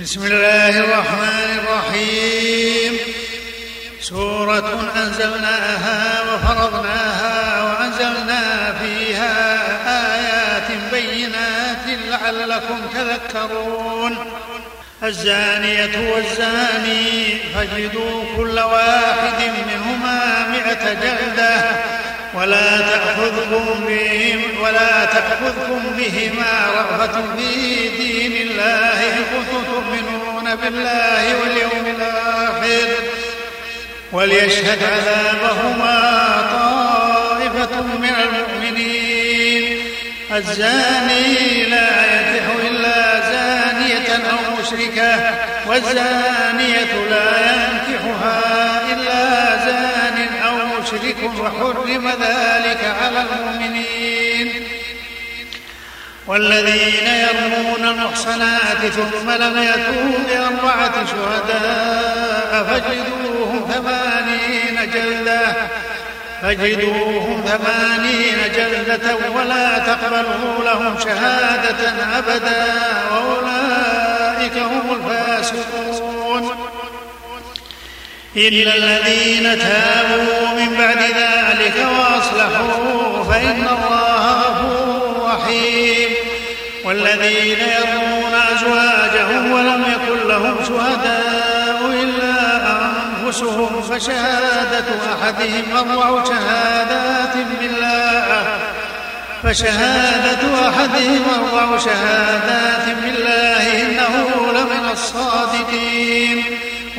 بسم الله الرحمن الرحيم. سورة أنزلناها وفرضناها وأنزلنا فيها آيات بينات لعلكم تذكرون. الزانية والزاني فاجلدوا كل واحد منهما مئة جلدة. ولا تأخذكم بهم ولا تأخذكم بهما رأفة في دين الله إن كنتم تؤمنون بالله واليوم الآخر. وليشهد عذابهما طائفة من المؤمنين. الزاني لا ينكح إلا زانية أو مشركة والزانية لا ينكحها إلا مشرك وحرم ذلك على المؤمنين. والذين يرمون المحصنات ثم لم يأتوا بأربعة شهداء فاجلدوهم ثمانين جلدة. فاجلدوهم ثمانين جلدة ولا تقبلوا لهم شهادة أبدا. وأولئك هم إلا الذين تابوا من بعد ذلك وأصلحوا فإن الله غفور رحيم. والذين يرمون أزواجهم ولم يكن لهم شهداء إلا أنفسهم فشهادة أحدهم أربع شهادات بالله. فشهادة أحدهم أربع شهادات بالله إنه لمن الصادقين.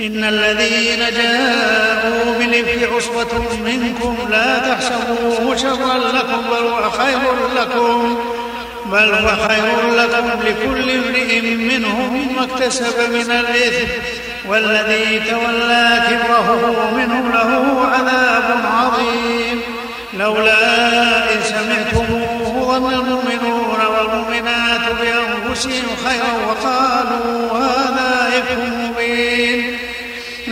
إن الذين جاءوا بالإفك عصبة منكم لا تحسبوه شرا لكم بل هو خير لكم. بل هو خير لكم لكل امرئ منهم ما اكتسب من الإثم. والذي تولى كبره منهم له عذاب عظيم. لولا إن سمعتموه ظن المؤمنون والمؤمنات بأنفسهم خيرا وقالوا هذا إفك مبين.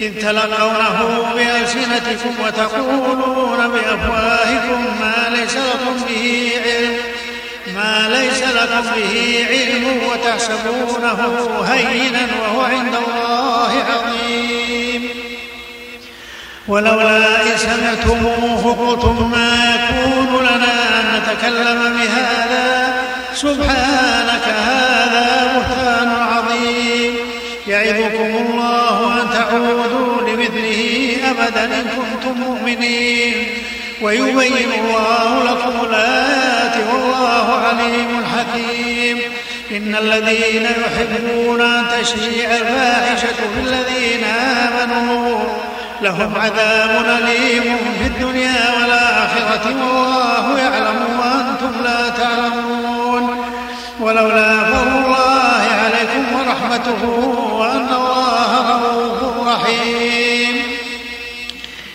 إذ تلقونه بألسنتكم وتقولون بأفواهكم ما ليس لكم به علم ما ليس لكم به علم وتحسبونه هينا وهو عند الله عظيم. ولولا إن سمعتموه قلتم ما يكون لنا أن نتكلم بهذا سبحانك هذا بهتان عظيم. يعظكم الله تعودوا لمثله أبدا إن كنتم مؤمنين ويبين الله لكم الآيات والله عليم حكيم إن الذين يحبون أن تشيع الفاحشة في الذين آمنوا لهم عذاب أليم في الدنيا والآخرة والله يعلم وأنتم لا تعلمون ولولا فضل الله عليكم ورحمته وأن الله رحيم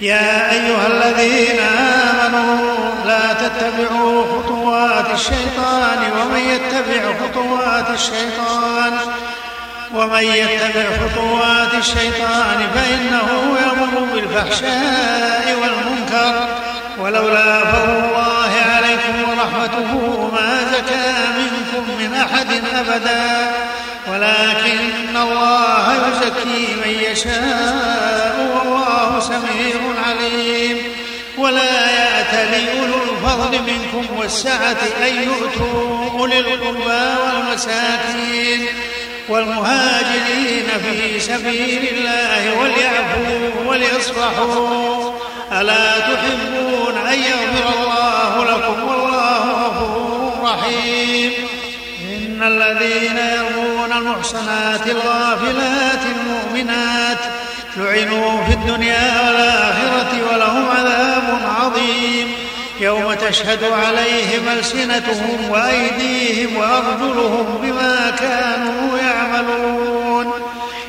يا أيها الذين آمنوا لا تتبعوا خطوات الشيطان ومن يتبع خطوات الشيطان ومن يتبع خطوات الشيطان فإنه يأمر بالفحشاء والمنكر. ولولا فضل الله عليكم ورحمته ما زكى منكم من أحد أبدا. ولكن الله يزكي من يشاء والله سميع عليم. ولا يأتل أولو الفضل منكم والسعة أن يؤتوا أولي القربى والمساكين والمهاجرين في سبيل الله وليعفوا وليصفحوا. ألا تحبون أن يغفر الله لكم والله غفور رحيم. إن الذين المحصنات الغافلات المؤمنات. لعنوا في الدنيا والآخرة ولهم عذاب عظيم. يوم تشهد عليهم ألسنتهم وأيديهم وأرجلهم بما كانوا يعملون.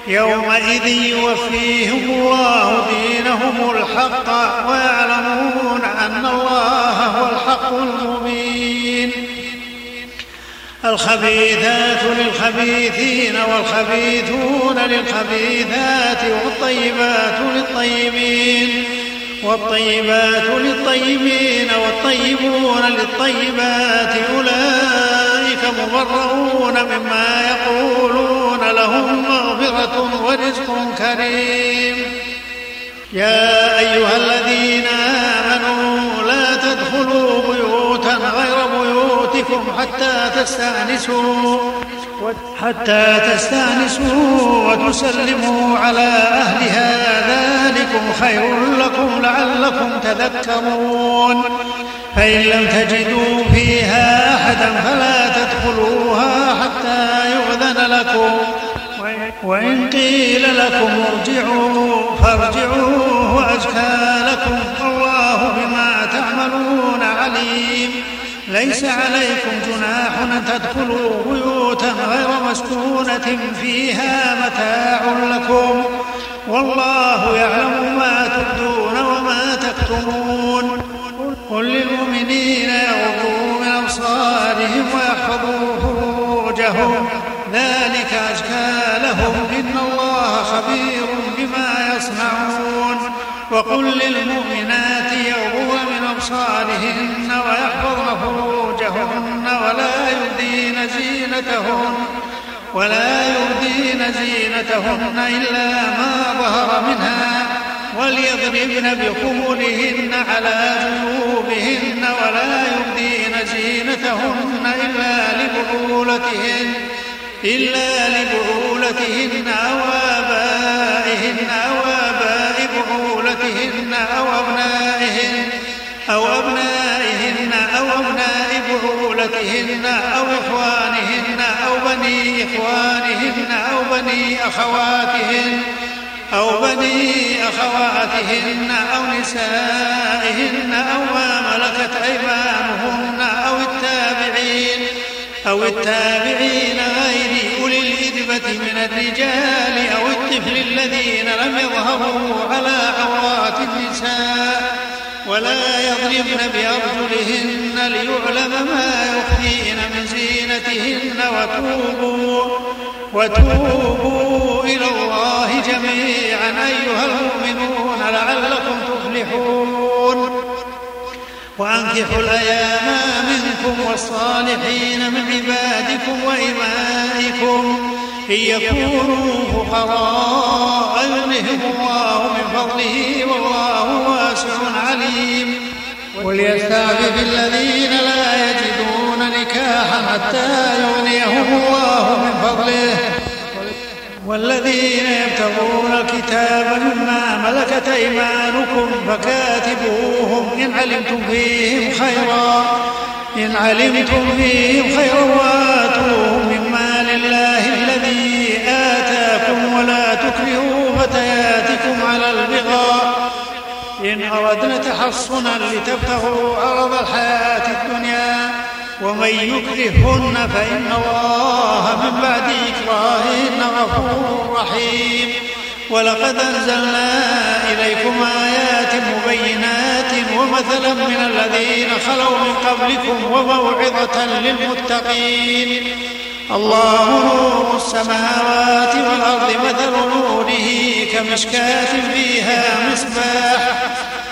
يومئذ يوفيهم الله دينهم الحق ويعلمون أن الله هو الحق المبين. الخبيثات للخبيثين والخبيثون للخبيثات والطيبات للطيبين والطيبات للطيبين والطيبون للطيبات أولئك مبرؤون مما يقولون لهم مغفرة ورزق كريم يا أيها الذين آمنوا لا تدخلوا بيوتا غير بيوتكم حتى تستأنسوا حتى تستأنسوا وتسلموا على أهلها ذلكم خير لكم لعلكم تذكرون فإن لم تجدوا فيها أحدا فلا تدخلوها حتى يؤذن لكم وإن قيل لكم ارجعوا ليس عليكم جناح أن تدخلوا بيوتا غير مسكونة فيها متاع لكم. والله يعلم ما تبدون وما تكتمون. قل للمؤمنين يغضوا من أبصارهم ويحفظوا فروجهم. ذلك أزكى لهم. إن الله خبير بما يصنعون. وقل للمؤمنات يغضون من أبصارهن ويحفظن زينتهن ولا يبدين زينتهن إلا ما ظهر منها وليضربن بخمرهن على جنوبهن ولا يبدين زينتهن إلا لبعولتهن إلا لبعولتهن أو آبائهن أو آباء بعولتهن أو أبنائهن أو أبنائهن أو أبناء بعولتهن أو إخوانهن. بني إخوانهن أو بني أخواتهن أو بني أخواتهن أو نسائهن أو ما ملكت أيمانهن أو التابعين أو التابعين غير أولي الإذبة من الرجال أو الطفل الذين لم يظهروا على عورات النساء ولا يضربن بأرجلهن ليعلم ما يخفين من زينتهن وتوبوا وتوبوا إلى الله جميعا أيها المؤمنون لعلكم تفلحون. وأنكحوا الأيام منكم والصالحين من عبادكم وإمائكم إن يكونوا فقراء يغنهم الله من فضله والله عليم وليستعفف الذين لا يجدون نكاحا حتى يغنيهم الله من فضله. والذين يبتغون الكتاب مما ملكت أيمانكم فكاتبوهم إن علمتم فيهم خيرا. إن علمتم فيهم خيرا أن اردنا تحصنا لتبتغوا عرض الحياة الدنيا ومن يكرهن فإن الله من بعد إكراههن غفور رحيم. ولقد أنزلنا إليكم آيات مبينات ومثلا من الذين خلوا من قبلكم وموعظة للمتقين. الله نور السماوات والأرض مثل نوره كمشكاة فيها مصباح.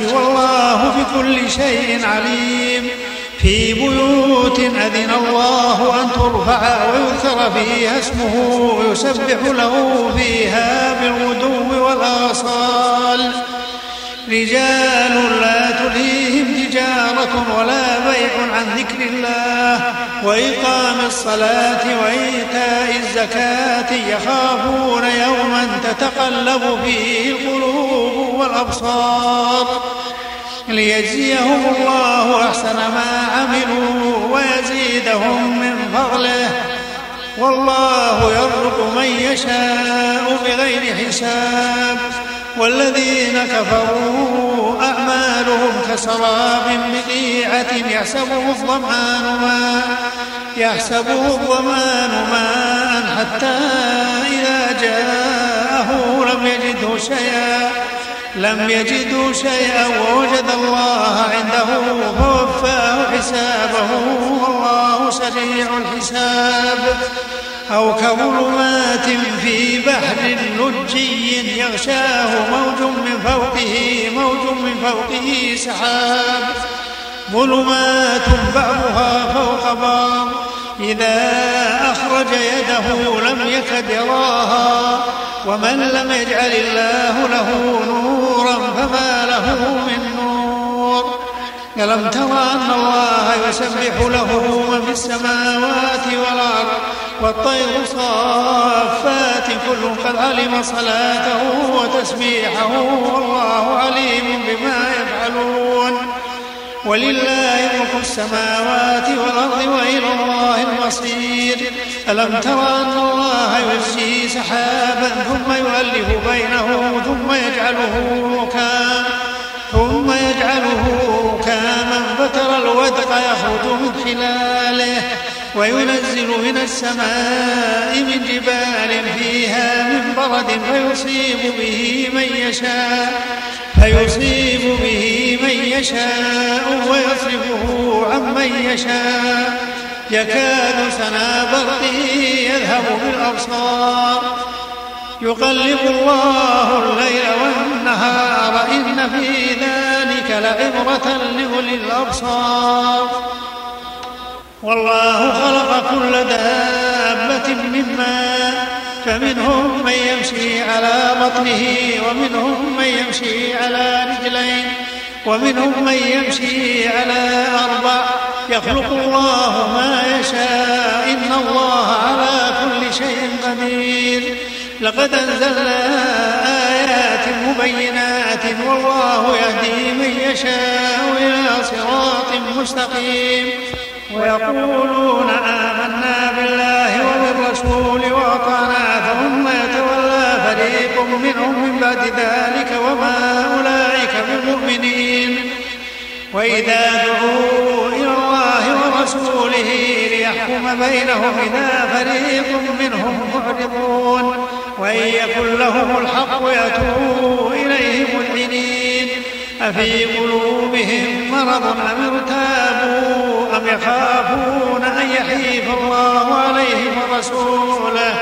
بكل شيء عليم. في بيوت أذن الله أن ترفع ويذكر فيها اسمه ويسبح له فيها بالغدو والآصال. رجال لا تلهيهم تجارة ولا بيع عن ذكر الله. وإقام الصلاة وإيتاء الزكاة يخافون يوما تتقلب فيه القلوب والأبصار. ليجزيهم الله أحسن ما عملوا ويزيدهم من فضله. والله يرزق من يشاء بغير حساب. والذين كفروا أعمالهم كسراب بقيعة يحسبه الظمآن ماء يحسبه الظمآن ماء حتى إذا جاءه لم يجده شيئا لم يجدوا شيئا ووجد الله عنده فوفاه حسابه والله سريع الحساب. أو كظلمات بحر لجي يغشاه موج من فوقه موج من فوقه سحاب. ظلمات بعضها فوق بعض إذا أخرج يده لم يكد يراها. ومن لم يجعل الله له نورا فما له من نور. ألم تر أن الله يسبح له من في السماوات والأرض؟ والطير صافات كل قد علم صلاته وتسبيحه والله عليم بما يفعلون. ولله ملك السماوات والأرض وإلى الله المصير. ألم تر أن الله يزجي سحابا ثم يؤلف بينه ثم يجعله ركاما ثم يجعله ركاما فترى الودق يخرج من خلاله. وينزل من السماء من جبال فيها من برد فيصيب به من يشاء فيصيب به من يشاء ويصرفه عن من يشاء. يكاد سنا برقه يذهب بالأبصار. يقلب الله الليل والنهار إن في ذلك لعبرة لأولي الأبصار. والله خلق كل دابة من ماء فمنهم من يمشي على بطنه ومنهم من يمشي على رجلين ومنهم من يمشي على أربع. يخلق الله ما يشاء إن الله على كل شيء قدير. لقد أنزلنا آيات مبينات والله يهدي من يشاء إلى صراط مستقيم. ويقولون آمنا بالله وبالرسول وأطعنا ثم يتولى فريق منهم من بعد ذلك وما أولئك بالمؤمنين. وإذا دعوا إلى الله ورسوله ليحكم بينهم إذا فريق منهم معرضون وإن يكن لهم الحق يتوبوا إليه مذعنين أفي قلوبهم مرض أم أم يخافون أن يحيف الله عليهم ورسوله؟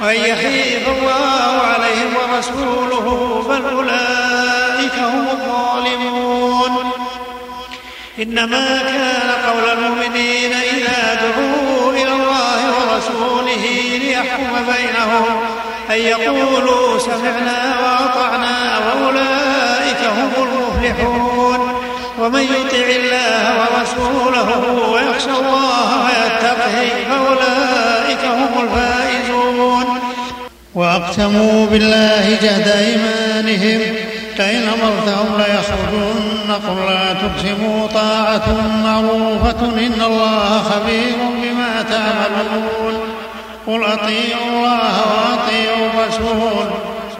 وأن يحيف الله عليهم ورسوله بل أولئك هم الظالمون. إنما كان قول المؤمنين إذا دعوا إلى الله ورسوله ليحكم بينهم أن يقولوا سمعنا وأطعنا وأولئك هم المفلحون. ومن يطع الله ورسوله ويخشى الله ويتقه فأولئك هم الفائزون. وأقسموا بالله جهد أيمانهم لئن أمرتهم ليخرجن قل لا تقسموا طاعة معروفة إن الله خبير بما تعملون. قل أطيعوا الله وأطيعوا الرسول.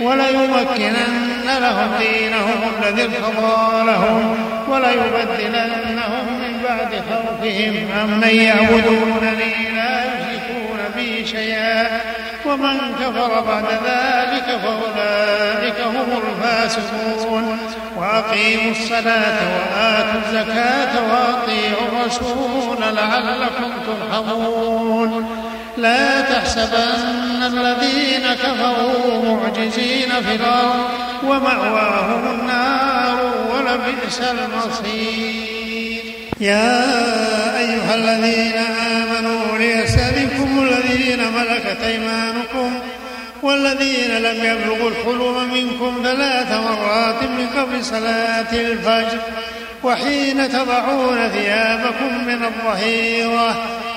وليمكنن لهم دينهم الذي ارتضى لهم وليبدلنهم من بعد خوفهم أمن يعبدونني لا يشركون بي شيئا ومن كفر بعد ذلك فأولئك هم الفاسقون. وأقيموا الصلاة وآتوا الزكاة وأطيعوا الرسول لعلكم ترحمون. لا تحسبن الذين كفروا معجزين في الأرض ومأواهم النار ولبئس المصير. يا أيها الذين آمنوا ليسألكم الذين ملكت أيمانكم والذين لم يبلغوا الحلم منكم ثلاث مرات من قبل صلاة الفجر وحين تضعون ثيابكم من الظهيرة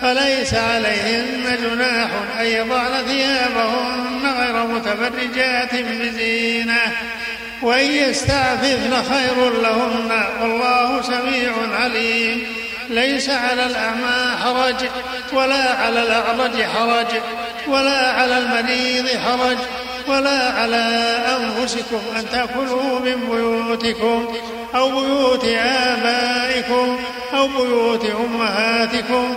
فليس عليهن جناح أن يضعن ثيابهن غير متبرجات بزينة. وأن يستعففن خير لهن والله سميع عليم. ليس على الأعمى حرج ولا على الأعرج حرج ولا على المريض حرج ولا على أنفسكم أن تأكلوا من بيوتكم أو بيوت آبائكم أو بيوت أمهاتكم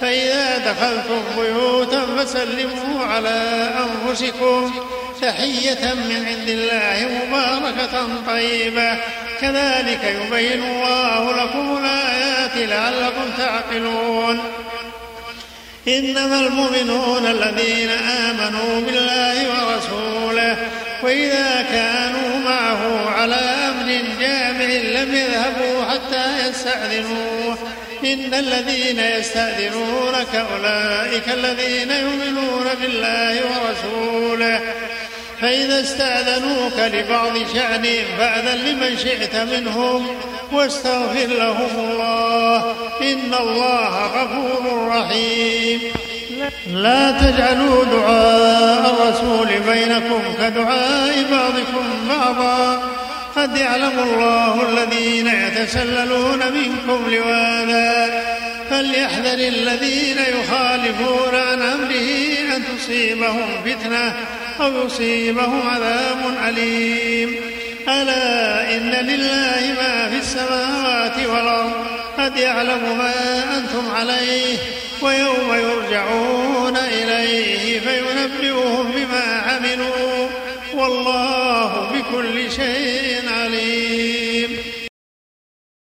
فإذا دخلتم بيوتا فسلموا على أنفسكم تحية من عند الله مباركة طيبة. كذلك يبين الله لكم الآيات لعلكم تعقلون. إنما المؤمنون الذين آمنوا بالله ورسوله وإذا كانوا معه على أمر جامع لم يذهبوا حتى يستأذنوه. إن الذين يستأذنونك أولئك الذين يؤمنون بالله ورسوله. فإذا استأذنوك لبعض شأنهم فأذن لمن شئت منهم واستغفر لهم الله. إن الله غفور رحيم. لا تجعلوا دعاء الرسول بينكم كدعاء بعضكم بعضا. قد يعلم الله الذين يتسللون منكم لواذا فليحذر الذين يخالفون عن أمره أن تصيبهم فتنة أو يصيبهم عذاب أليم. ألا إن لله ما في السماوات والأرض قد يعلم ما أنتم عليه ويوم يرجعون إليه فينبئهم بما عملوا والله بكل شيء